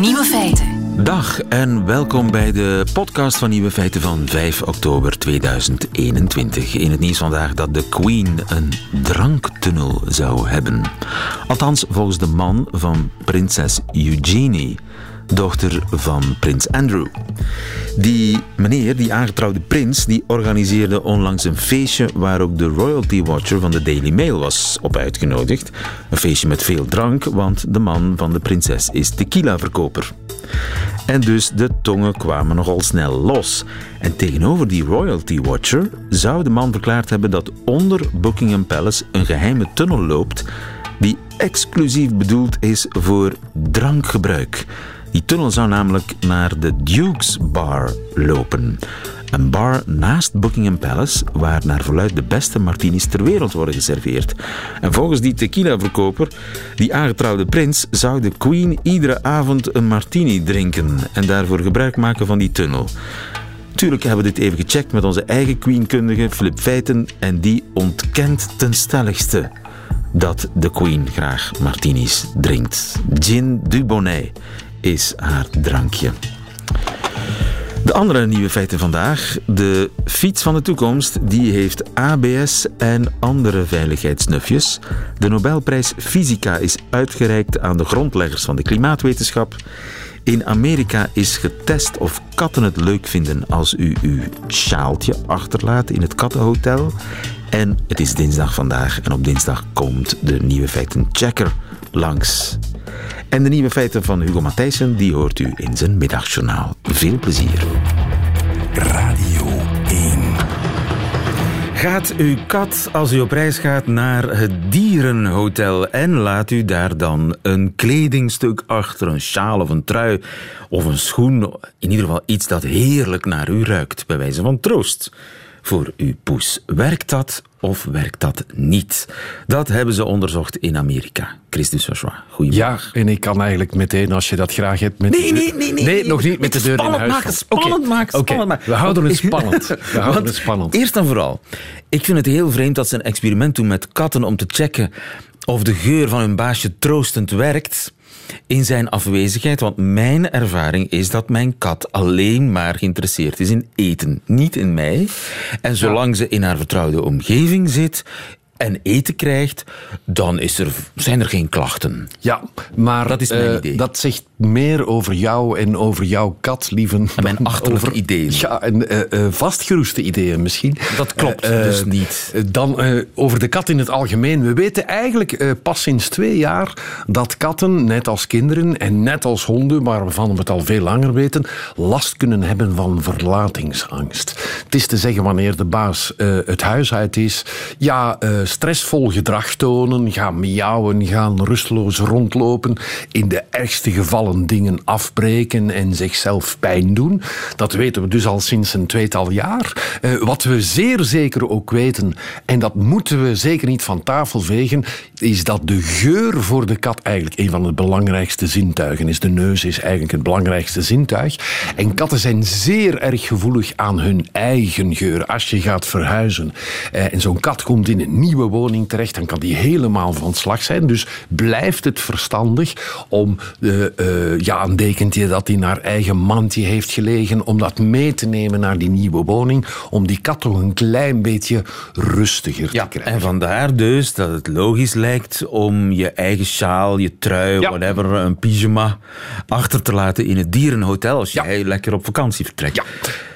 Nieuwe feiten. Dag en welkom bij de podcast van Nieuwe Feiten van 5 oktober 2021. In het nieuws vandaag dat de Queen een dranktunnel zou hebben. Althans, volgens de man van prinses Eugenie dochter van prins Andrew. Die meneer, die aangetrouwde prins, die organiseerde onlangs een feestje waar ook de royalty watcher van de Daily Mail was op uitgenodigd. Een feestje met veel drank, want de man van de prinses is tequila-verkoper. En dus de tongen kwamen nogal snel los. En tegenover die royalty watcher zou de man verklaard hebben dat onder Buckingham Palace een geheime tunnel loopt die exclusief bedoeld is voor drankgebruik. Die tunnel zou namelijk naar de Duke's Bar lopen. Een bar naast Buckingham Palace, waar naar verluid de beste martinis ter wereld worden geserveerd. En volgens die tequila-verkoper, die aangetrouwde prins, zou de Queen iedere avond een martini drinken en daarvoor gebruik maken van die tunnel. Tuurlijk hebben we dit even gecheckt met onze eigen Queen-kundige Flip Feiten en die ontkent ten stelligste dat de Queen graag martinis drinkt. Gin du Bonnet is haar drankje. De andere nieuwe feiten vandaag. De fiets van de toekomst die heeft ABS en andere veiligheidsnufjes. De Nobelprijs Fysica is uitgereikt aan de grondleggers van de klimaatwetenschap. In Amerika is getest of katten het leuk vinden als u uw sjaaltje achterlaat in het kattenhotel. En het is dinsdag vandaag en op dinsdag komt de nieuwe feiten checker langs. En de nieuwe feiten van Hugo Matthijssen, die hoort u in zijn middagjournaal. Veel plezier. Radio 1. Gaat uw kat als u op reis gaat naar het dierenhotel en laat u daar dan een kledingstuk achter, een sjaal of een trui of een schoen, in ieder geval iets dat heerlijk naar u ruikt, bij wijze van troost voor uw poes. Werkt dat of werkt dat niet? Dat hebben ze onderzocht in Amerika. Christus Joshua, goedemorgen. Ja, en ik kan eigenlijk meteen, als je dat graag hebt... Met nee, nee, nee, nee. Nee, nog niet met de deur in huis. Maken, spannend maken, spannend maken. We houden het spannend. We houden het spannend. Eerst en vooral, ik vind het heel vreemd dat ze een experiment doen met katten om te checken of de geur van hun baasje troostend werkt in zijn afwezigheid. Want mijn ervaring is dat mijn kat alleen maar geïnteresseerd is in eten, niet in mij. En zolang ze in haar vertrouwde omgeving zit, en eten krijgt, dan is er, zijn er geen klachten. Ja, maar dat, is mijn uh, idee. dat zegt meer over jou en over jouw kat, lieve. En mijn achterlijke over, ideeën. Ja, en uh, uh, vastgeroeste ideeën misschien. Dat klopt dus niet. Dan over de kat in het algemeen. We weten eigenlijk pas sinds twee jaar dat katten, net als kinderen en net als honden, maar waarvan we het al veel langer weten, last kunnen hebben van verlatingsangst. Het is te zeggen wanneer de baas het huis uit is, ja, stressvol gedrag tonen, gaan miauwen, gaan rusteloos rondlopen, in de ergste gevallen dingen afbreken en zichzelf pijn doen. Dat weten we dus al sinds een tweetal jaar. Uh, wat we zeer zeker ook weten, en dat moeten we zeker niet van tafel vegen, is dat de geur voor de kat eigenlijk een van de belangrijkste zintuigen is. De neus is eigenlijk het belangrijkste zintuig. En katten zijn zeer erg gevoelig aan hun eigen geur. Als je gaat verhuizen uh, en zo'n kat komt in een nieuwe woning terecht, dan kan die helemaal van slag zijn. Dus blijft het verstandig om uh, uh, ja, een dekentje dat in haar eigen mandje heeft gelegen, om dat mee te nemen naar die nieuwe woning, om die kat toch een klein beetje rustiger ja, te krijgen. En vandaar dus dat het logisch lijkt om je eigen sjaal, je trui, Ja. whatever, een pyjama achter te laten in het dierenhotel als Ja. jij lekker op vakantie vertrekt. Ja.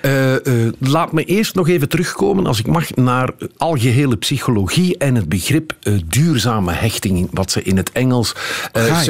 Eh, eh, laat me eerst nog even terugkomen, als ik mag, naar algehele psychologie en het begrip eh, duurzame hechting, wat ze in het Engels eh,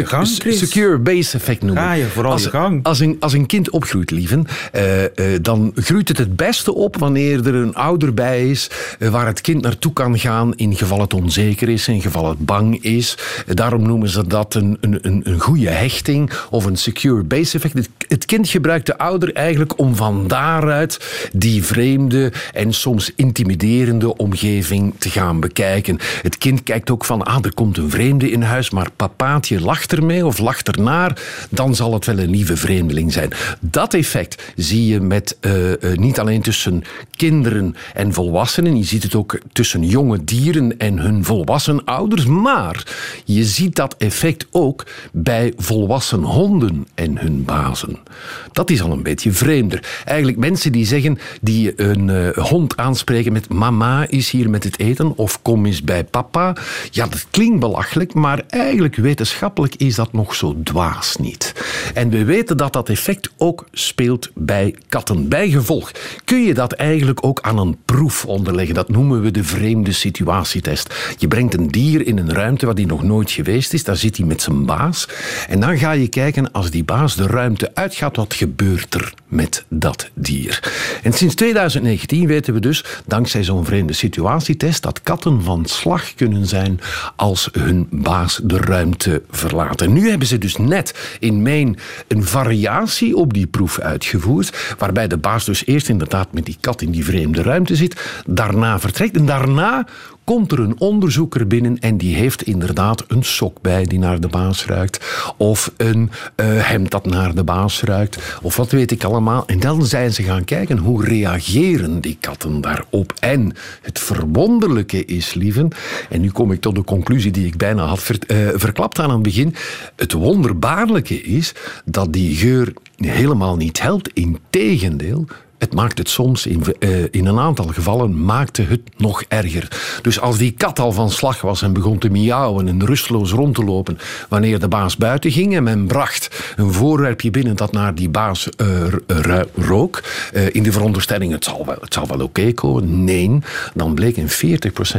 secure base effect noemen. Ga je vooral als, je gang. Als een, als een kind opgroeit, lieven, eh, eh, dan groeit het het beste op wanneer er een ouder bij is eh, waar het kind naartoe kan gaan in geval het onzeker is, in geval het bang is. Daarom noemen ze dat een, een, een, een goede hechting of een secure base effect. Het, het kind gebruikt de ouder eigenlijk om van daaruit uit die vreemde en soms intimiderende omgeving te gaan bekijken. Het kind kijkt ook van, ah, er komt een vreemde in huis, maar papaatje lacht ermee of lacht ernaar, dan zal het wel een lieve vreemdeling zijn. Dat effect zie je met, uh, uh, niet alleen tussen kinderen en volwassenen, je ziet het ook tussen jonge dieren en hun volwassen ouders, maar je ziet dat effect ook bij volwassen honden en hun bazen. Dat is al een beetje vreemder. Eigenlijk mensen die zeggen, die een uh, hond aanspreken met mama is hier met het eten of kom eens bij papa. Ja, dat klinkt belachelijk, maar eigenlijk wetenschappelijk is dat nog zo dwaas niet. En we weten dat dat effect ook speelt bij katten. Bijgevolg kun je dat eigenlijk ook aan een proef onderleggen. Dat noemen we de vreemde situatietest. Je brengt een dier in een ruimte waar die nog nooit geweest is. Daar zit hij met zijn baas. En dan ga je kijken, als die baas de ruimte uitgaat, wat gebeurt er met dat dier? En sinds 2019 weten we dus, dankzij zo'n vreemde situatietest, dat katten van slag kunnen zijn als hun baas de ruimte verlaat. En nu hebben ze dus net in Een variatie op die proef uitgevoerd, waarbij de baas dus eerst inderdaad met die kat in die vreemde ruimte zit, daarna vertrekt en daarna komt er een onderzoeker binnen en die heeft inderdaad een sok bij die naar de baas ruikt. Of een uh, hemd dat naar de baas ruikt. Of wat weet ik allemaal. En dan zijn ze gaan kijken hoe reageren die katten daarop. En het verwonderlijke is, lieven, en nu kom ik tot de conclusie die ik bijna had ver, uh, verklapt aan het begin. Het wonderbaarlijke is dat die geur helemaal niet helpt. Integendeel, het maakt het soms, in, uh, in een aantal gevallen, maakte het nog erger. Dus als die kat al van slag was en begon te miauwen en rustloos rond te lopen wanneer de baas buiten ging en men bracht een voorwerpje binnen dat naar die baas uh, rook, uh, in de veronderstelling het zal wel, het zal wel oké okay komen, nee, dan bleek in 40%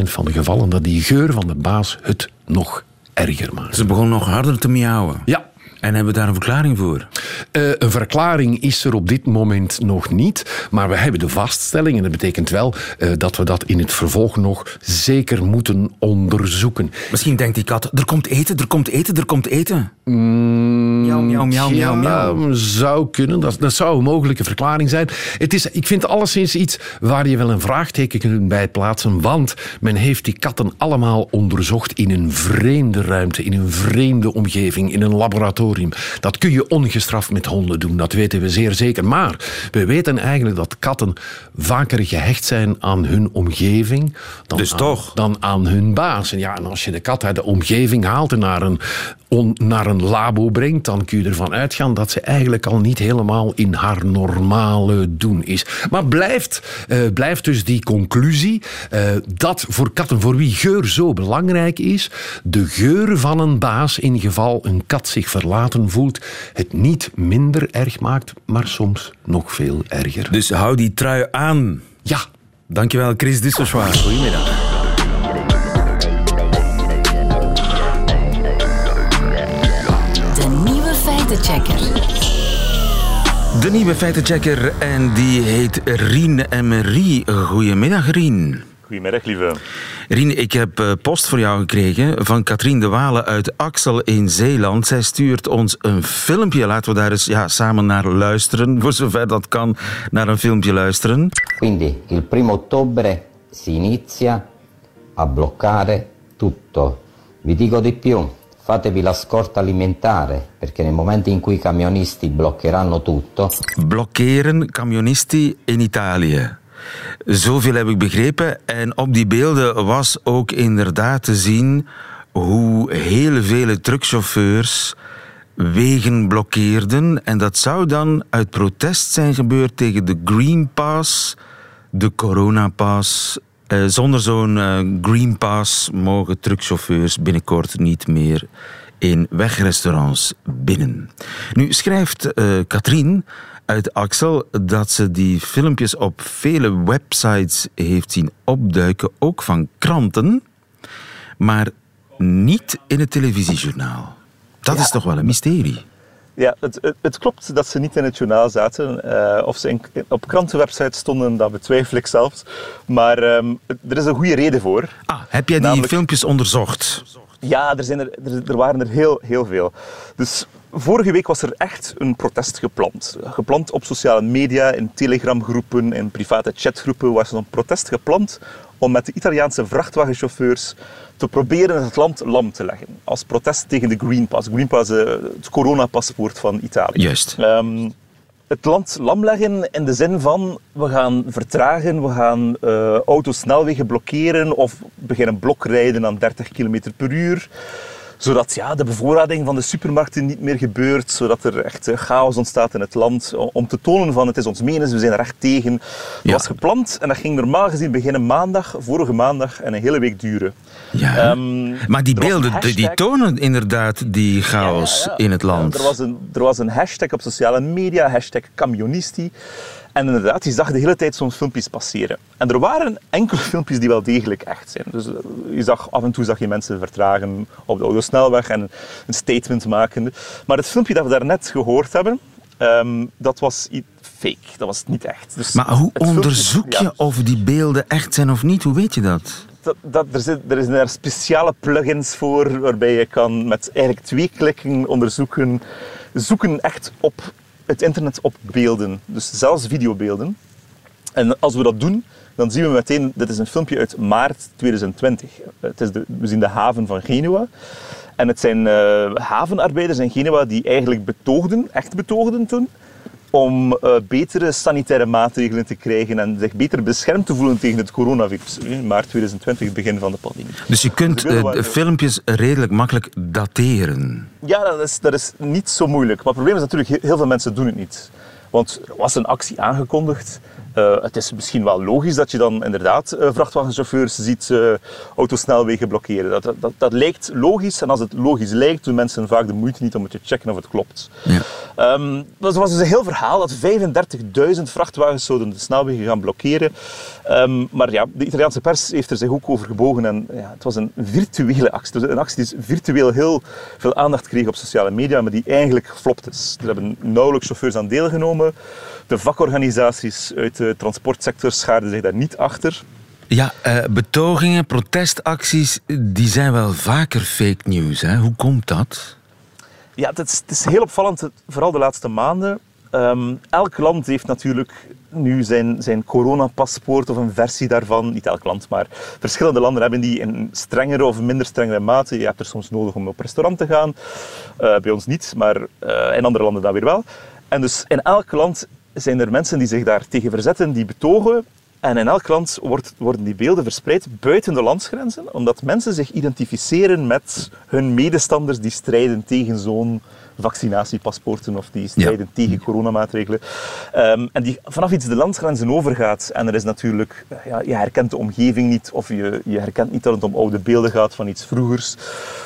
van de gevallen dat die geur van de baas het nog erger maakte. Ze begon nog harder te miauwen? Ja. En hebben we daar een verklaring voor? Uh, een verklaring is er op dit moment nog niet. Maar we hebben de vaststelling. En dat betekent wel uh, dat we dat in het vervolg nog zeker moeten onderzoeken. Misschien denkt die kat: er komt eten, er komt eten, er komt eten. Mm, miauw, miauw, miauw, miauw, miauw. Zou kunnen. Dat, dat zou een mogelijke verklaring zijn. Het is, ik vind alleszins iets waar je wel een vraagteken kunt bij plaatsen. Want men heeft die katten allemaal onderzocht in een vreemde ruimte, in een vreemde omgeving, in een laboratorium. Dat kun je ongestraft met honden doen, dat weten we zeer zeker. Maar we weten eigenlijk dat katten vaker gehecht zijn aan hun omgeving dan, dus aan, toch? dan aan hun baas. En, ja, en als je de kat uit de omgeving haalt en naar een, on, naar een labo brengt, dan kun je ervan uitgaan dat ze eigenlijk al niet helemaal in haar normale doen is. Maar blijft, uh, blijft dus die conclusie uh, dat voor katten voor wie geur zo belangrijk is, de geur van een baas in geval een kat zich verlaat voelt, het niet minder erg maakt, maar soms nog veel erger. Dus hou die trui aan. Ja. Dankjewel, Chris Dussersoir. Goedemiddag. Feitenchecker. De nieuwe feitenchecker en die heet Rien Emery. Goedemiddag, Rien. Goedemiddag, lieve. Rien, ik heb post voor jou gekregen van Katrien de Walen uit Axel in Zeeland. Zij stuurt ons een filmpje. Laten we daar eens ja, samen naar luisteren, voor zover dat kan, naar een filmpje luisteren. Quindi, il primo ottobre si inizia a bloccare tutto. Vi dico di più, fatevi la scorta alimentare, perché nel momento in cui i camionisti bloccheranno tutto... Blokkeren camionisti in Italië. Zoveel heb ik begrepen. En op die beelden was ook inderdaad te zien hoe heel vele truckchauffeurs wegen blokkeerden. En dat zou dan uit protest zijn gebeurd tegen de Green Pass, de Corona Pass. Eh, zonder zo'n uh, Green Pass mogen truckchauffeurs binnenkort niet meer in wegrestaurants binnen. Nu schrijft uh, Katrien uit Axel dat ze die filmpjes op vele websites heeft zien opduiken, ook van kranten, maar niet in het televisiejournaal. Dat ja. is toch wel een mysterie. Ja, het, het, het, klopt dat ze niet in het journaal zaten. Uh, of ze in, op krantenwebsites stonden, dat betwijfel ik zelfs. Maar um, er is een goede reden voor. Ah, heb jij die Namelijk, filmpjes onderzocht? Ja, er, zijn er, er, er, waren er heel, heel veel. Dus vorige week was er echt een protest gepland. Gepland op sociale media, in telegramgroepen, in private chatgroepen was er een protest gepland om met de Italiaanse vrachtwagenchauffeurs te proberen het land lam te leggen. Als protest tegen de Green Pass. Green Pass, eh, het coronapaspoort van Italië. Juist. Ehm, het land lam leggen in de zin van we gaan vertragen, we gaan uh, autosnelwegen blokkeren of beginnen blokrijden aan 30 km per uur zodat ja, de bevoorrading van de supermarkten niet meer gebeurt, zodat er echt eh, chaos ontstaat in het land. Om te tonen van het is ons menens, we zijn er echt tegen. Dat ja. was gepland en dat ging normaal gezien beginnen maandag, vorige maandag en een hele week duren. Ja. Um, maar die beelden die tonen inderdaad die chaos ja, in het land. er, was een, er was een hashtag op sociale media, hashtag camionisti. En inderdaad, je zag de hele tijd zo'n filmpjes passeren. En er waren enkele filmpjes die wel degelijk echt zijn. Dus eh, je zag, af en toe zag je mensen vertragen op de autosnelweg en een statement maken. Maar het filmpje dat we daarnet gehoord hebben, um, dat was fake. Dat was niet echt. Dus maar hoe onderzoek je of die beelden echt zijn of niet? Hoe weet je dat? Dat, dat, er, zit, er zijn er speciale plugins voor waarbij je kan met eigenlijk twee klikken onderzoeken, zoeken echt op het internet op beelden, dus zelfs videobeelden. En als we dat doen, dan zien we meteen, dit is een filmpje uit maart 2020. Het is de, we zien de haven van Genua. En het zijn uh, havenarbeiders in Genua die eigenlijk betoogden, echt betoogden toen, om uh, betere sanitaire maatregelen te krijgen en zich beter beschermd te voelen tegen het coronavirus. In maart 2020, het begin van de pandemie. Dus je kunt uh, de filmpjes redelijk makkelijk dateren? Ja, dat is, dat is niet zo moeilijk. Maar het probleem is natuurlijk, heel veel mensen doen het niet. Want er was een actie aangekondigd. Uh, het is misschien wel logisch dat je dan inderdaad uh, vrachtwagenchauffeurs ziet uh, autosnelwegen blokkeren. Dat, dat, dat, lijkt logisch. En als het logisch lijkt, doen mensen vaak de moeite niet om het te checken of het klopt. Ja. Um, dat was dus een heel verhaal dat 35.000 vrachtwagens zouden de snelwegen gaan blokkeren. Um, maar ja, de Italiaanse pers heeft er zich ook over gebogen. En ja, het was een virtuele actie. Een actie die virtueel heel veel aandacht kreeg op sociale media, maar die eigenlijk geflopt is. Er hebben nauwelijks chauffeurs aan deelgenomen. De vakorganisaties uit de transportsector schaarden zich daar niet achter. Ja, uh, betogingen, protestacties, die zijn wel vaker fake news. Hè? Hoe komt dat? Ja, het is, het is heel opvallend, vooral de laatste maanden. Um, elk land heeft natuurlijk nu zijn, zijn coronapaspoort of een versie daarvan. Niet elk land, maar verschillende landen hebben die in strengere of minder strengere mate. Je hebt er soms nodig om op restaurant te gaan. Uh, bij ons niet, maar uh, in andere landen dan weer wel. En dus in elk land zijn er mensen die zich daar tegen verzetten, die betogen. En in elk land wordt, worden die beelden verspreid buiten de landsgrenzen, omdat mensen zich identificeren met hun medestanders die strijden tegen zo'n vaccinatiepaspoorten of die strijden tegen coronamaatregelen. Um, en die vanaf iets de landsgrenzen overgaat. En er is natuurlijk, ja, je herkent de omgeving niet of je, je herkent niet dat het om oude beelden gaat van iets vroegers.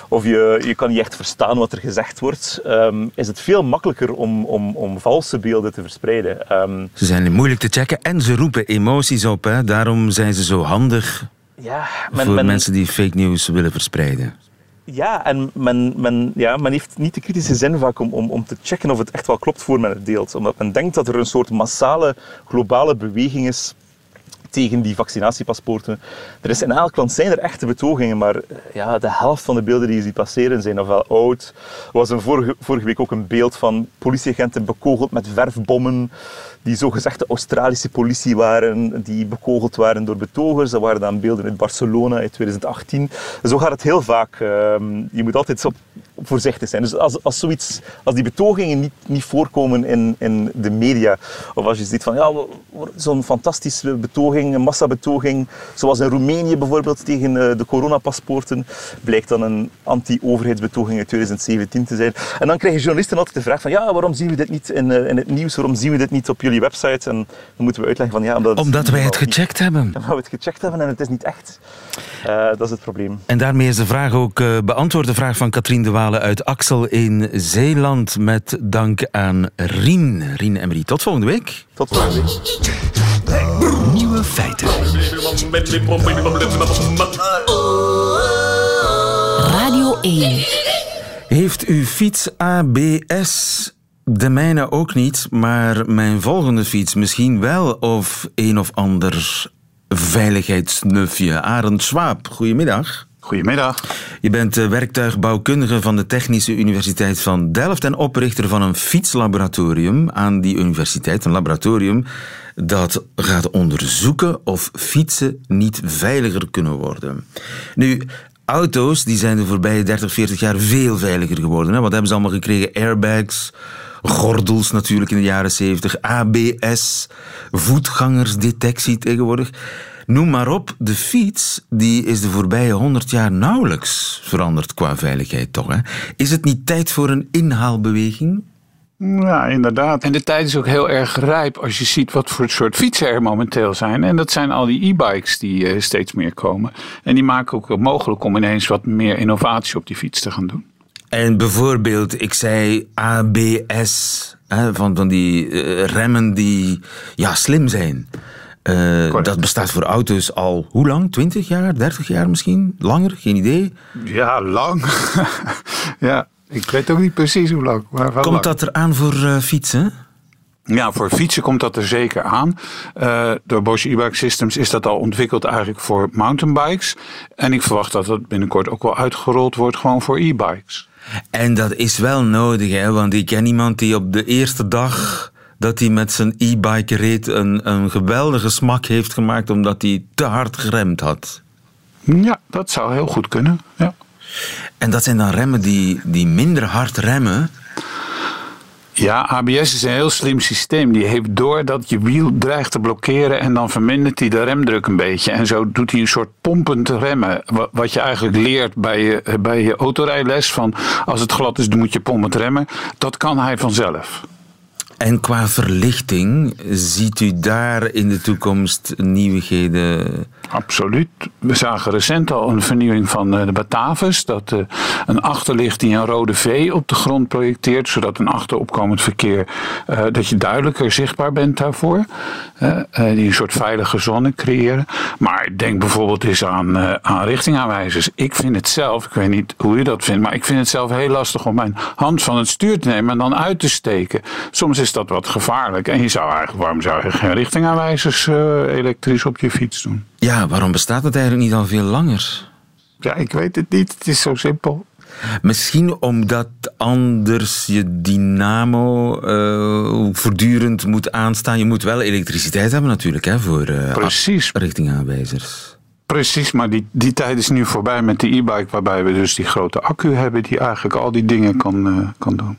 Of je, je kan niet echt verstaan wat er gezegd wordt. Um, is het veel makkelijker om, om, om valse beelden te verspreiden. Um, ze zijn moeilijk te checken en ze roepen emoties op. Hè? Daarom zijn ze zo handig ja, men, voor men, mensen die fake news willen verspreiden. Ja, en men, men, ja, men heeft niet de kritische zin vaak om, om, om te checken of het echt wel klopt voor men het deelt. Omdat men denkt dat er een soort massale globale beweging is tegen die vaccinatiepaspoorten. Er is in elk land zijn er echte betogingen, maar ja, de helft van de beelden die je ziet passeren zijn ofwel oud. Er was een vorige, vorige week ook een beeld van politieagenten bekogeld met verfbommen die zogezegde Australische politie waren, die bekogeld waren door betogers. Dat waren dan beelden uit Barcelona in 2018. Zo gaat het heel vaak. Ehm, je moet altijd op voorzichtig zijn. Dus als, als, zoiets, als die betogingen niet, niet voorkomen in, in de media, of als je ziet van ja, zo'n fantastische betoging, een massabetoging, zoals in Roemenië bijvoorbeeld tegen eh, de coronapaspoorten, blijkt dan een anti-overheidsbetoging uit 2017 te zijn. En dan krijgen journalisten altijd de vraag van ja, waarom zien we dit niet in, eh, in het nieuws, waarom zien we dit niet op jullie website? En dan moeten we uitleggen van ja, omdat, omdat wij het gecheckt hebben. Omdat we het gecheckt hebben en het is niet echt. Uh, dat is het probleem. En daarmee is de vraag ook uh, beantwoord, de vraag van Katrien de Uit Axel in Zeeland. Met dank aan Rien. Rien Emery. Tot volgende week. Tot volgende week. Nieuwe feiten. Radio 1. Heeft uw fiets ABS? De mijne ook niet, maar mijn volgende fiets misschien wel. Of een of ander veiligheidsnufje. Arend Swaap, goedemiddag. Goedemiddag. Je bent eh, werktuigbouwkundige van de Technische Universiteit van Delft en oprichter van een fietslaboratorium aan die universiteit. Een laboratorium dat gaat onderzoeken of fietsen niet veiliger kunnen worden. Nu, auto's die zijn de voorbije 30, 40 jaar veel veiliger geworden. Wat hebben ze allemaal gekregen? Airbags, gordels natuurlijk in de jaren 70, ABS, voetgangersdetectie tegenwoordig. Noem maar op, de fiets die is de voorbije 100 jaar nauwelijks veranderd qua veiligheid, toch? Hè? Is het niet tijd voor een inhaalbeweging? Ja, inderdaad. En de tijd is ook heel erg rijp als je ziet wat voor soort fietsen er momenteel zijn. En dat zijn al die e-bikes die uh, steeds meer komen. En die maken ook mogelijk om ineens wat meer innovatie op die fiets te gaan doen. En bijvoorbeeld, ik zei ABS, hè, van, van die uh, remmen die ja, slim zijn. Uh, dat bestaat voor auto's al hoe lang? 20 jaar, 30 jaar misschien? Langer? Geen idee? Ja, lang. ja, ik weet ook niet precies hoe lang. Maar Komt lang. dat eraan voor uh, fietsen? Ja, voor fietsen komt dat er zeker aan. Uh, door Bosch e-bike systems is dat al ontwikkeld eigenlijk voor mountainbikes. En ik verwacht dat dat binnenkort ook wel uitgerold wordt gewoon voor e-bikes. En dat is wel nodig, hè? want ik ken iemand die op de eerste dag dat hij met zijn e-bike reed een, een geweldige smak heeft gemaakt omdat hij te hard geremd had. Ja, dat zou heel goed kunnen. Ja. En dat zijn dan remmen die, die minder hard remmen. Ja, ABS is een heel slim systeem. Die heeft door dat je wiel dreigt te blokkeren en dan vermindert hij de remdruk een beetje. En zo doet hij een soort pompend remmen. Wat je eigenlijk leert bij je, bij je autorijles van als het glad is, dan moet je pompend remmen. Dat kan hij vanzelf. En qua verlichting, ziet u daar in de toekomst nieuwigheden? Absoluut. We zagen recent al een vernieuwing van de Batavus. Dat een achterlicht die een rode V op de grond projecteert. Zodat een achteropkomend verkeer, dat je duidelijker zichtbaar bent daarvoor. Die een soort veilige zone creëren. Maar denk bijvoorbeeld eens aan, aan richtingaanwijzers. Ik vind het zelf, ik weet niet hoe u dat vindt. Maar ik vind het zelf heel lastig om mijn hand van het stuur te nemen en dan uit te steken. Soms is dat wat gevaarlijk. En je zou eigenlijk, waarom zou je geen richtingaanwijzers uh, elektrisch op je fiets doen? Ja, waarom bestaat het eigenlijk niet al veel langer? Ja, ik weet het niet. Het is zo simpel. Misschien omdat anders je dynamo uh, voortdurend moet aanstaan. Je moet wel elektriciteit hebben natuurlijk hè, voor uh, Precies. richtingaanwijzers. Precies, maar die, die tijd is nu voorbij met de e-bike, waarbij we dus die grote accu hebben die eigenlijk al die dingen kan, uh, kan doen.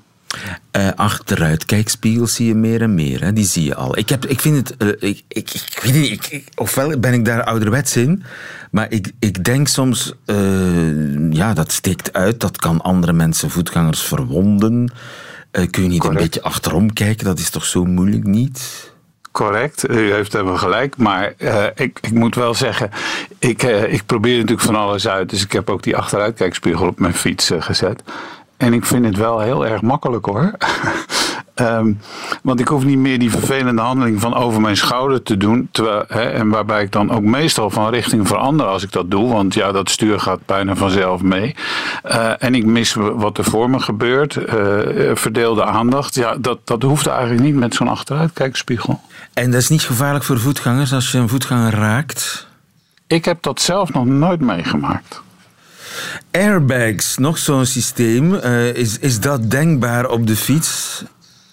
Uh, achteruitkijkspiegels zie je meer en meer. Hè? Die zie je al. Ik, heb, ik vind het. Uh, ik, ik, ik, weet niet. Ik, ofwel ben ik daar ouderwets in. Maar ik, ik denk soms. Uh, ja, dat steekt uit. Dat kan andere mensen, voetgangers, verwonden. kun je niet Correct. een beetje achterom kijken? Dat is toch zo moeilijk niet? Correct, u heeft helemaal gelijk. Maar uh, ik, ik moet wel zeggen, ik, uh, ik probeer natuurlijk van alles uit. Dus ik heb ook die achteruitkijkspiegel op mijn fiets uh, gezet. En ik vind het wel heel erg makkelijk hoor. um, want ik hoef niet meer die vervelende handeling van over mijn schouder te doen. Terwijl, hè, en waarbij ik dan ook meestal van richting verander als ik dat doe. Want ja, dat stuur gaat bijna vanzelf mee. Uh, en ik mis wat er voor me gebeurt. Uh, verdeelde aandacht. Ja, dat, dat hoeft eigenlijk niet met zo'n achteruitkijkspiegel. En dat is niet gevaarlijk voor voetgangers als je een voetganger raakt? Ik heb dat zelf nog nooit meegemaakt. Airbags, nog zo'n systeem. Uh, is, is dat denkbaar op de fiets?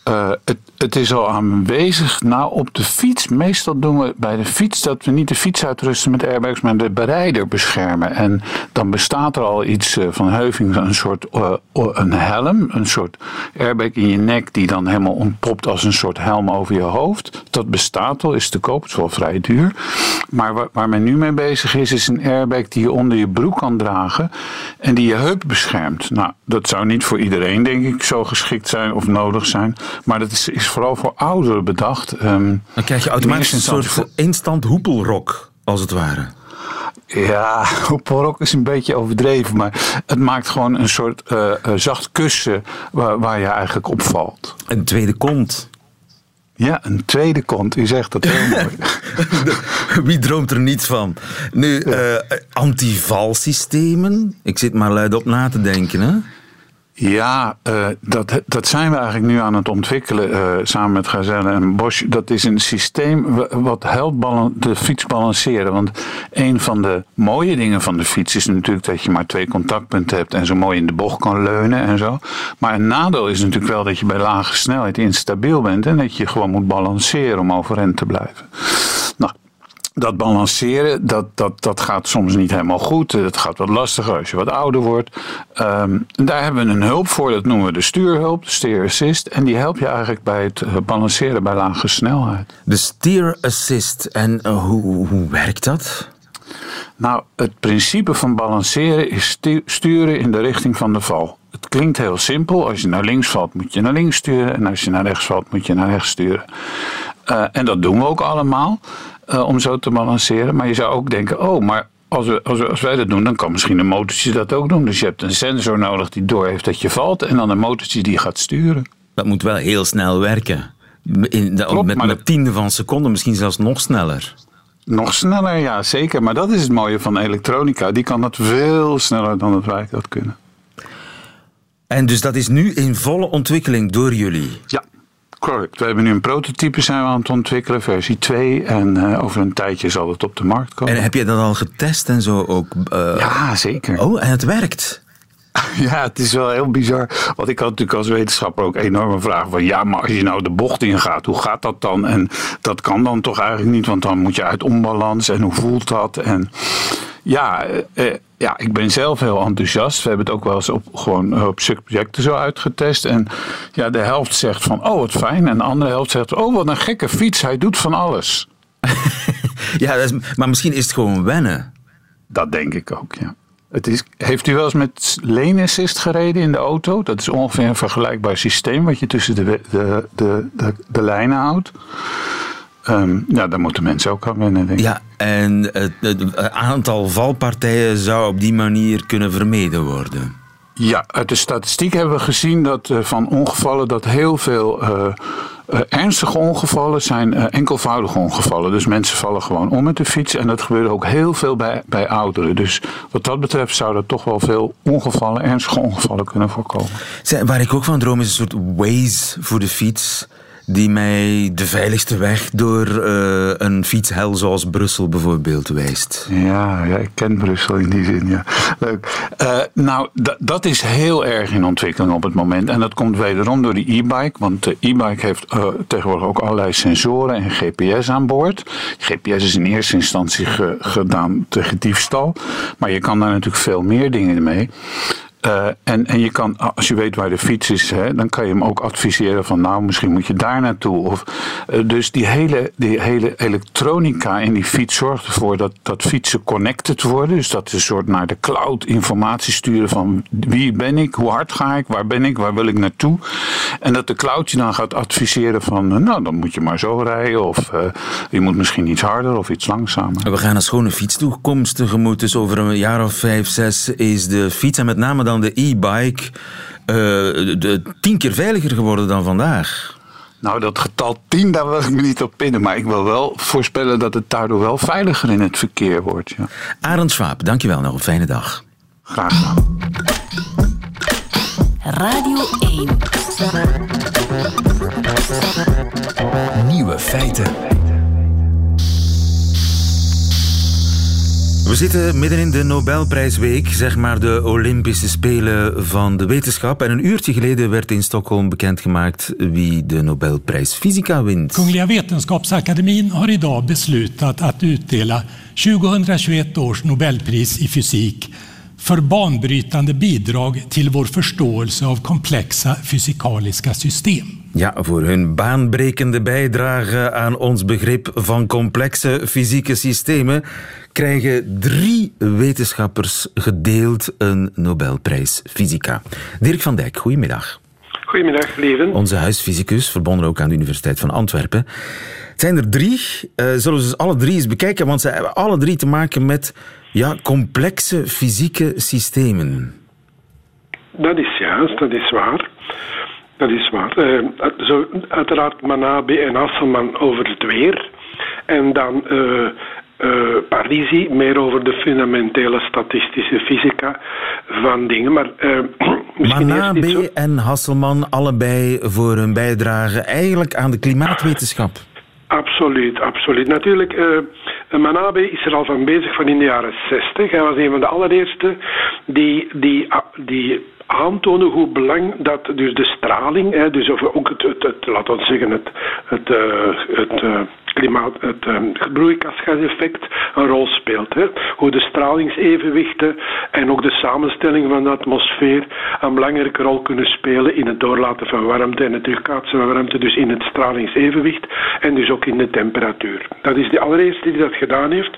Uh, het, het, is al aanwezig. Nou, op de fiets. Meestal doen we bij de fiets dat we niet de fiets uitrusten met airbags, maar de berijder beschermen. En dan bestaat er al iets uh, van Heuving, een soort uh, een helm, een soort airbag in je nek die dan helemaal ontpopt als een soort helm over je hoofd. Dat bestaat al, is te koop, het is wel vrij duur. Maar waar, waar men nu mee bezig is, is een airbag die je onder je broek kan dragen en die je heup beschermt. Nou, dat zou niet voor iedereen, denk ik, zo geschikt zijn of nodig zijn. Maar dat is, is vooral voor ouderen bedacht. Um, Dan krijg je automatisch een soort voor... instant hoepelrok, als het ware. Ja, hoepelrok is een beetje overdreven, maar het maakt gewoon een soort uh, uh, zacht kussen waar, waar, je eigenlijk op valt. Een tweede kont. Ja, een tweede kont. U zegt dat heel mooi. Wie droomt er niets van? Nu, ja. uh, antivalsystemen. Ik zit maar luid op na te denken, hè? Ja, uh, dat, dat zijn we eigenlijk nu aan het ontwikkelen uh, samen met Gazelle en Bosch. Dat is een systeem wat helpt de fiets balanceren. Want een van de mooie dingen van de fiets is natuurlijk dat je maar twee contactpunten hebt en zo mooi in de bocht kan leunen en zo. Maar een nadeel is natuurlijk wel dat je bij lage snelheid instabiel bent en dat je gewoon moet balanceren om overeind te blijven. Nou, dat balanceren, dat, dat, dat gaat soms niet helemaal goed. Het gaat wat lastiger als je wat ouder wordt. Um, daar hebben we een hulp voor, dat noemen we de stuurhulp, de steer assist. En die helpt je eigenlijk bij het eh, balanceren bij lage snelheid. De steer assist, en uh, hoe, hoe werkt dat? Nou, het principe van balanceren is sturen in de richting van de val. Het klinkt heel simpel. Als je naar links valt, moet je naar links sturen. En als je naar rechts valt, moet je naar rechts sturen. Uh, en dat doen we ook allemaal. Uh, om zo te balanceren. Maar je zou ook denken, oh, maar als, we, als, we, als wij dat doen, dan kan misschien een motortje dat ook doen. Dus je hebt een sensor nodig die doorheeft dat je valt. En dan een motortje die gaat sturen. Dat moet wel heel snel werken. In de, Klopt, met, de... tiende van een seconde, misschien zelfs nog sneller. Nog sneller, ja, zeker. Maar dat is het mooie van elektronica. Die kan dat veel sneller dan dat wij dat kunnen. En dus dat is nu in volle ontwikkeling door jullie? Ja. Correct. We hebben nu een prototype zijn we aan het ontwikkelen, versie 2. En uh, over een tijdje zal het op de markt komen. En heb je dat al getest en zo ook? Uh... Ja, zeker. Oh, en het werkt? Ja, het is wel heel bizar. Want ik had natuurlijk als wetenschapper ook enorme vragen van... ja, maar als je nou de bocht ingaat, hoe gaat dat dan? En dat kan dan toch eigenlijk niet, want dan moet je uit onbalans. En hoe voelt dat? En ja, eh, ja, ik ben zelf heel enthousiast. We hebben het ook wel eens op, gewoon op subjecten zo uitgetest. En ja, de helft zegt van, oh wat fijn. En de andere helft zegt, oh wat een gekke fiets, hij doet van alles. ja, is, maar misschien is het gewoon wennen. Dat denk ik ook, ja. Het is, heeft u wel eens met lane assist gereden in de auto? Dat is ongeveer een vergelijkbaar systeem wat je tussen de, de, de, de, de lijnen houdt. Um, ja, daar moeten mensen ook aan wennen, denk ik. Ja, en het, het, aantal valpartijen zou op die manier kunnen vermeden worden. Ja, uit de statistiek hebben we gezien dat uh, van ongevallen dat heel veel uh, uh, ernstige ongevallen zijn enkelvoudige ongevallen. Dus mensen vallen gewoon om met de fiets en dat gebeurt ook heel veel bij, bij ouderen. Dus wat dat betreft zou er toch wel veel ongevallen, ernstige ongevallen kunnen voorkomen. Waar ik ook van droom is een soort waze voor de fiets die mij de veiligste weg door uh, een fietshel zoals Brussel bijvoorbeeld wijst. Ja, ja, ik ken Brussel in die zin, ja. Leuk. Uh, nou, dat is heel erg in ontwikkeling op het moment. En dat komt wederom door de e-bike. Want de e-bike heeft uh, tegenwoordig ook allerlei sensoren en GPS aan boord. GPS is in eerste instantie ge gedaan tegen diefstal. Maar je kan daar natuurlijk veel meer dingen mee. Uh, en, en je kan, als je weet waar de fiets is, hè, dan kan je hem ook adviseren van nou, misschien moet je daar naartoe. Of, uh, dus die hele, die hele elektronica in die fiets zorgt ervoor dat, dat fietsen connected worden. Dus dat is een soort naar de cloud informatie sturen van wie ben ik, hoe hard ga ik, waar ben ik, waar wil ik naartoe. En dat de cloud je dan gaat adviseren van uh, nou, dan moet je maar zo rijden. Of je moet misschien iets harder of iets langzamer. We gaan een schone fietstoekomst tegemoet. Dus over een jaar of vijf, zes is de fiets en met name dan de e-bike uh, tien keer veiliger geworden dan vandaag. Nou, dat getal 10, daar wil ik me niet op pinnen. Maar ik wil wel voorspellen dat het daardoor wel veiliger in het verkeer wordt. Ja. Arend Swaap, dankjewel. Nog een fijne dag. Graag gedaan. Radio 1. Nieuwe feiten. We zitten midden in de Nobelprijsweek, zeg maar de Olympische Spelen van de wetenschap. En een uurtje geleden werd in Stockholm bekendgemaakt wie de Nobelprijs Fysica wint. Kungliga Vetenskapsakademien har idag beslutat att utdela 2021 års Nobelpris i fysik för banbrytande bidrag till vår förståelse av komplexa fysikaliska system. Ja, voor hun baanbrekende bijdrage aan ons begrip van complexe fysieke systemen krijgen drie wetenschappers gedeeld een Nobelprijs Fysica. Dirk van Dijk, goedemiddag. Goedemiddag, Leven. Onze huisfysicus, verbonden ook aan de Universiteit van Antwerpen. Het zijn er drie. Uh, zullen we ze alle drie eens bekijken? Want ze hebben alle drie te maken met ja, complexe fysieke systemen. Dat is juist, dat is waar. Dat is waar. Uh, zo, uiteraard Manabe en Hasselman over het weer. En dan uh, Parisi meer over de fundamentele statistische fysica van dingen. Maar Manabe zo- en Hasselman allebei voor hun bijdrage eigenlijk aan de klimaatwetenschap. Absoluut, absoluut. Natuurlijk, Manabe is er al van bezig van in de jaren 60. Hij was een van de allereerste die, die, die aantonen hoe belang dat dus de straling, hè, dus ook het, het, het laten we zeggen, het, het, eh, het eh, klimaat, het eh, broeikasgaseffect een rol speelt. Hè. Hoe de stralingsevenwichten en ook de samenstelling van de atmosfeer een belangrijke rol kunnen spelen in het doorlaten van warmte en het terugkaatsen van warmte, dus in het stralingsevenwicht en dus ook in de temperatuur. Dat is de allereerste die dat gedaan heeft.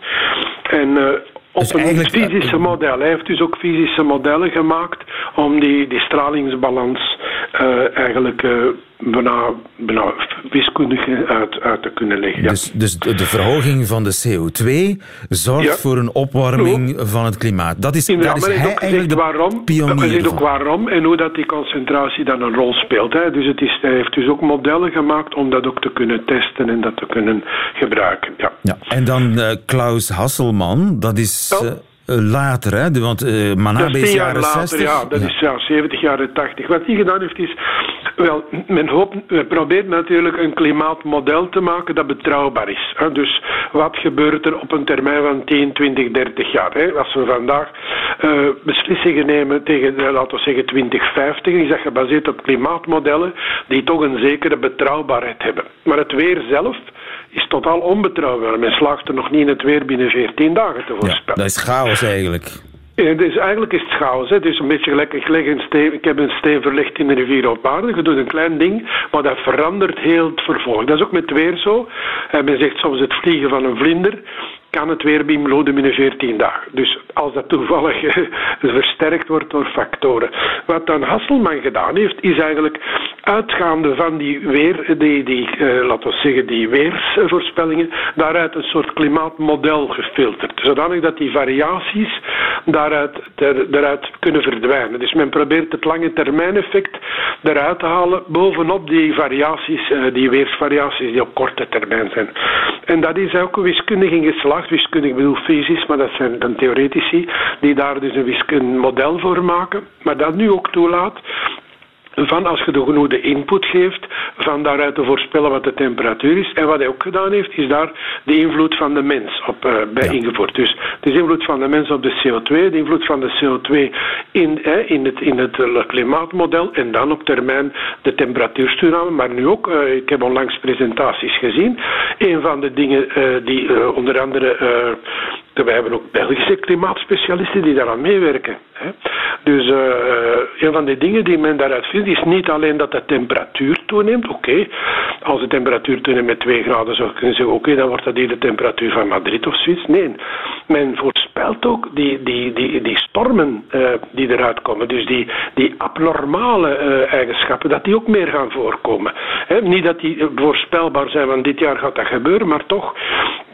En eh, op Dus een eigenlijk- fysische model. Hij heeft dus ook fysische modellen gemaakt om die, die stralingsbalans eh, eigenlijk eh, bijna, bijna wiskundig uit, uit te kunnen leggen. Ja. Dus, dus de verhoging van de CO2 zorgt Ja. voor een opwarming van het klimaat. Dat is, daar Inderdaad, is hij ook eigenlijk de waarom, pionier ook waarom en hoe dat die concentratie dan een rol speelt. Hè. Dus het is, hij heeft dus ook modellen gemaakt om dat ook te kunnen testen en dat te kunnen gebruiken. Ja. Ja. En dan eh, Klaus Hasselman, dat is Ja. Eh, later, hè? Want Dat Manabe is jaar jaren later, 60. ja. Dat is ja, 70 jaren 80. Wat hij gedaan heeft is... Wel, men hoopt, men probeert natuurlijk een klimaatmodel te maken dat betrouwbaar is. Hè. Dus wat gebeurt er op een termijn van 10, 20, 30 jaar? Hè? Als we vandaag eh, beslissingen nemen tegen, laten we zeggen, 2050, is dat gebaseerd op klimaatmodellen die toch een zekere betrouwbaarheid hebben. Maar het weer zelf is totaal onbetrouwbaar. Men slaagt er nog niet in het weer binnen 14 dagen te Ja, voorspellen. dat is chaos eigenlijk. Ja, dus eigenlijk is het chaos. Hè. Het is een beetje gelijk, ik, leg een steen, ik heb een steen verlegd in de rivier op aarde. Je doet een klein ding, maar dat verandert heel het vervolg. Dat is ook met weer zo. En men zegt soms het vliegen van een vlinder kan het weer beïnvloeden binnen 14 dagen. Dus als dat toevallig eh, versterkt wordt door factoren. Wat dan Hasselman gedaan heeft, is eigenlijk uitgaande van die weer, die, die eh, laten we zeggen, die weersvoorspellingen, daaruit een soort klimaatmodel gefilterd. Zodanig dat die variaties daaruit, daaruit kunnen verdwijnen. Dus men probeert het lange termijn effect eruit te halen bovenop die variaties, eh, die weersvariaties die op korte termijn zijn. En dat is ook wiskundig in geslaagd. Wiskundig ik bedoel fysisch, maar dat zijn dan theoretici die daar dus een wiskundig model voor maken. Maar dat nu ook toelaat van als je de genoegde input geeft, van daaruit te voorspellen wat de temperatuur is. En wat hij ook gedaan heeft, is daar de invloed van de mens op, eh, bij ingevoerd. Dus de invloed van de mens op de CO2, de invloed van de CO2 in, eh, in het, in het eh, klimaatmodel en dan op termijn de temperatuurstoename. Maar nu ook, eh, ik heb onlangs presentaties gezien, een van de dingen die onder andere... wij hebben ook Belgische klimaatspecialisten die daaraan meewerken. Dus eh, eh, een van de dingen die men daaruit vindt is niet alleen dat de temperatuur toeneemt. Oké, als de temperatuur toeneemt met 2 graden zou je kunnen zeggen, oké, dan wordt dat hier de temperatuur van Madrid of zoiets. Nee, men voorspelt ook die, die, die, die stormen eh, die eruit komen. Dus die, die abnormale eigenschappen, dat die ook meer gaan voorkomen. Niet dat die voorspelbaar zijn, van dit jaar gaat dat gebeuren, maar toch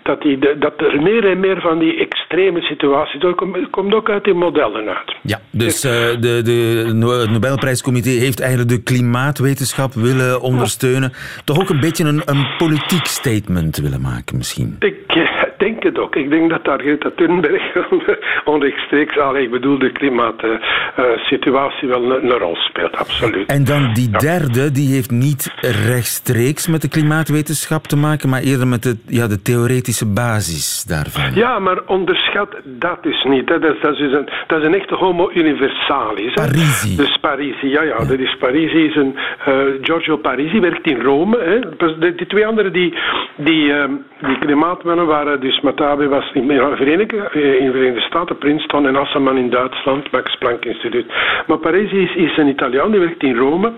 dat, die, dat er meer en meer van die extreme situaties, dat komt, ook uit die modellen uit. Ja, dus eh, de, de, het Nobelprijscomité heeft eigenlijk de klimaatwetenschap willen ondersteunen. Toch ook een beetje een, een politiek statement willen maken misschien. Ik eh, denk het ook. Ik denk dat daar Greta Thunberg onrechtstreeks, allee, ik bedoel de klimaatsituatie wel een, een rol speelt, absoluut. En dan die derde, die heeft niet rechtstreeks met de klimaatwetenschap te maken, maar eerder met de, ja, de theoretische basis daarvan. Ja, maar onderschat dat dus niet. Hè. Dat, is, dat, is een, dat is een echte homo universalis. Hè. Parisi. Dus Parisi, ja, ja. Dat is Parisi is een... eh, Giorgio Parisi werkt in Rome. Hè. De, die twee anderen die, die, ehm, die klimaatmannen waren... Dus Matabe was in de Verenigde, eh, in de Verenigde Staten, Princeton en Hasselman in Duitsland, Max Planck Instituut. Maar Parisi is, is een Italiaan, die werkt in Rome.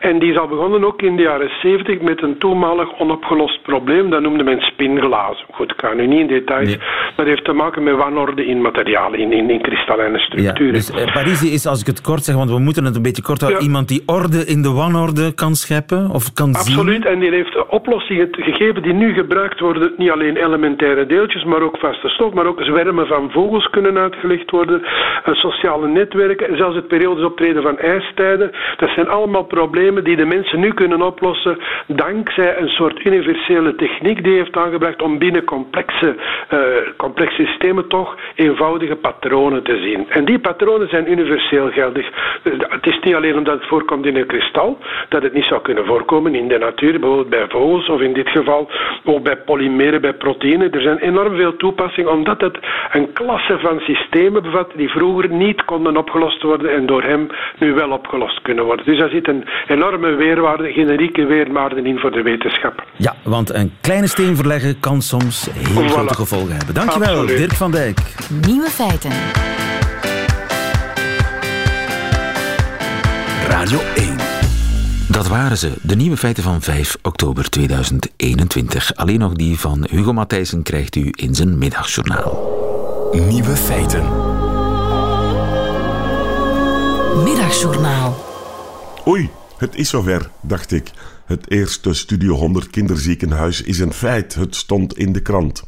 En die is al begonnen ook in de jaren 70 met een toenmalig onopgelost probleem. Dat noemde men spinglazen. Goed, ik ga nu niet in details. Nee. Maar dat heeft te maken met wanorde in materialen, in, in, in kristallijne Ja, structuren. dus eh, Parisi is, als ik het kort zeg, want we moeten het een beetje kort houden, Ja. iemand die orde in de wanorde kan scheppen of kan zien. Absoluut, en die heeft oplossingen gegeven die nu gebruikt worden. Niet alleen elementaire maar ook vaste stof, maar ook zwermen van vogels kunnen uitgelegd worden. sociale netwerken en zelfs het periodisch optreden van ijstijden. Dat zijn allemaal problemen die de mensen nu kunnen oplossen dankzij een soort universele techniek die heeft aangebracht om binnen complexe, uh, complexe systemen toch eenvoudige patronen te zien. En die patronen zijn universeel geldig. Het is niet alleen omdat het voorkomt in een kristal, dat het niet zou kunnen voorkomen in de natuur, bijvoorbeeld bij vogels of in dit geval ook bij polymeren, bij proteïnen. Er zijn enorm veel toepassingen omdat het een klasse van systemen bevat die vroeger niet konden opgelost worden en door hem nu wel opgelost kunnen worden. Dus daar zit een enorme weerwaarde, generieke weerwaarde in voor de wetenschap. Ja, want een kleine steen verleggen kan soms heel grote gevolgen hebben. Dankjewel, Dirk van Dijk. Nieuwe feiten. Radio 1. Dat waren ze, de nieuwe feiten van 5 oktober 2021. Alleen nog die van Hugo Matthijssen krijgt u in zijn middagjournaal. Nieuwe feiten. Middagjournaal. Oei, het is zover, dacht ik. Het eerste Studio 100 kinderziekenhuis is een feit. Het stond in de krant.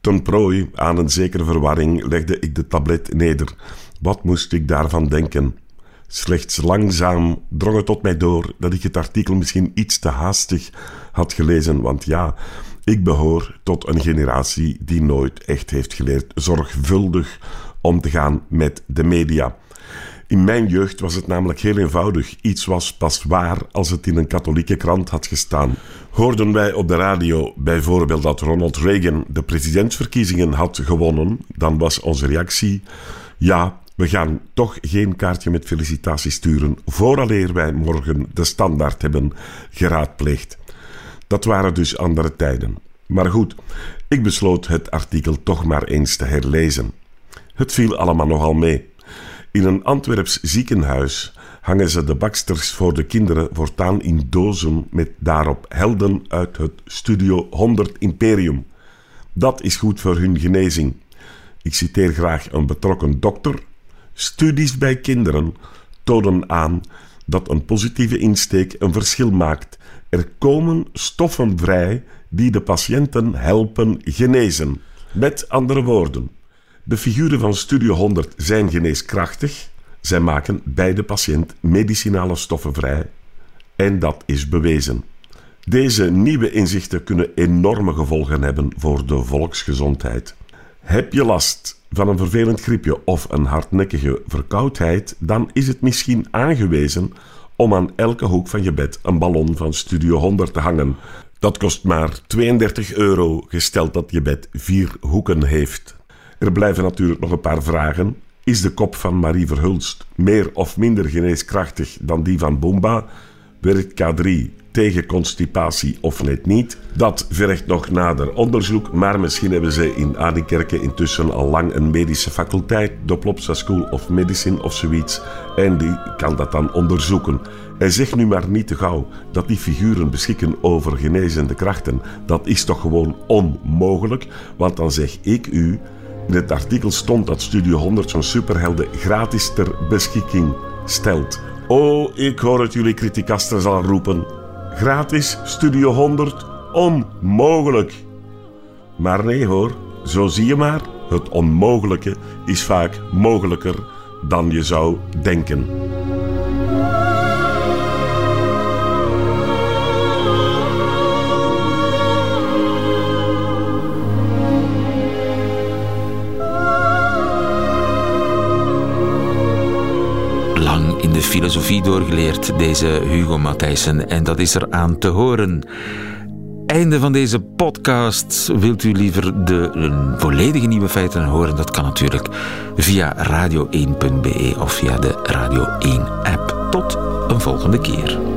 Ten prooi aan een zekere verwarring legde ik de tablet neder. Wat moest ik daarvan denken? Slechts langzaam drong het tot mij door dat ik het artikel misschien iets te haastig had gelezen, want ja, ik behoor tot een generatie die nooit echt heeft geleerd zorgvuldig om te gaan met de media. In mijn jeugd was het namelijk heel eenvoudig. Iets was pas waar als het in een katholieke krant had gestaan. Hoorden wij op de radio bijvoorbeeld dat Ronald Reagan de presidentsverkiezingen had gewonnen, dan was onze reactie: ja, we gaan toch geen kaartje met felicitaties sturen vooraleer wij morgen de standaard hebben geraadpleegd. Dat waren dus andere tijden. Maar goed, ik besloot het artikel toch maar eens te herlezen. Het viel allemaal nogal mee. In een Antwerps ziekenhuis hangen ze de baksters voor de kinderen voortaan in dozen met daarop helden uit het Studio 100 Imperium. Dat is goed voor hun genezing. Ik citeer graag een betrokken dokter. Studies bij kinderen tonen aan dat een positieve insteek een verschil maakt. Er komen stoffen vrij die de patiënten helpen genezen. Met andere woorden, de figuren van Studio 100 zijn geneeskrachtig. Zij maken bij de patiënt medicinale stoffen vrij. En dat is bewezen. Deze nieuwe inzichten kunnen enorme gevolgen hebben voor de volksgezondheid. Heb je last van een vervelend griepje of een hardnekkige verkoudheid, dan is het misschien aangewezen om aan elke hoek van je bed een ballon van Studio 100 te hangen. Dat kost maar 32 euro, gesteld dat je bed vier hoeken heeft. Er blijven natuurlijk nog een paar vragen. Is de kop van Marie Verhulst meer of minder geneeskrachtig dan die van Boomba? Werkt K3 tegen constipatie of net niet? Dat vergt nog nader onderzoek, maar misschien hebben ze in Adinkerke intussen al lang een medische faculteit, de Plopsa School of Medicine of zoiets, en die kan dat dan onderzoeken. En zeg nu maar niet te gauw dat die figuren beschikken over genezende krachten. Dat is toch gewoon onmogelijk, want dan zeg ik u in het artikel stond dat Studio 100 zo'n superhelden gratis ter beschikking stelt. Oh, ik hoor het jullie criticasters al roepen. Gratis Studio 100? Onmogelijk. Maar nee hoor, zo zie je maar, het onmogelijke is vaak mogelijker dan je zou denken. Filosofie doorgeleerd, deze Hugo Matthijssen. En dat is er aan te horen. Einde van deze podcast. Wilt u liever de volledige nieuwe feiten horen? Dat kan natuurlijk via radio1.be of via de Radio 1 app. Tot een volgende keer.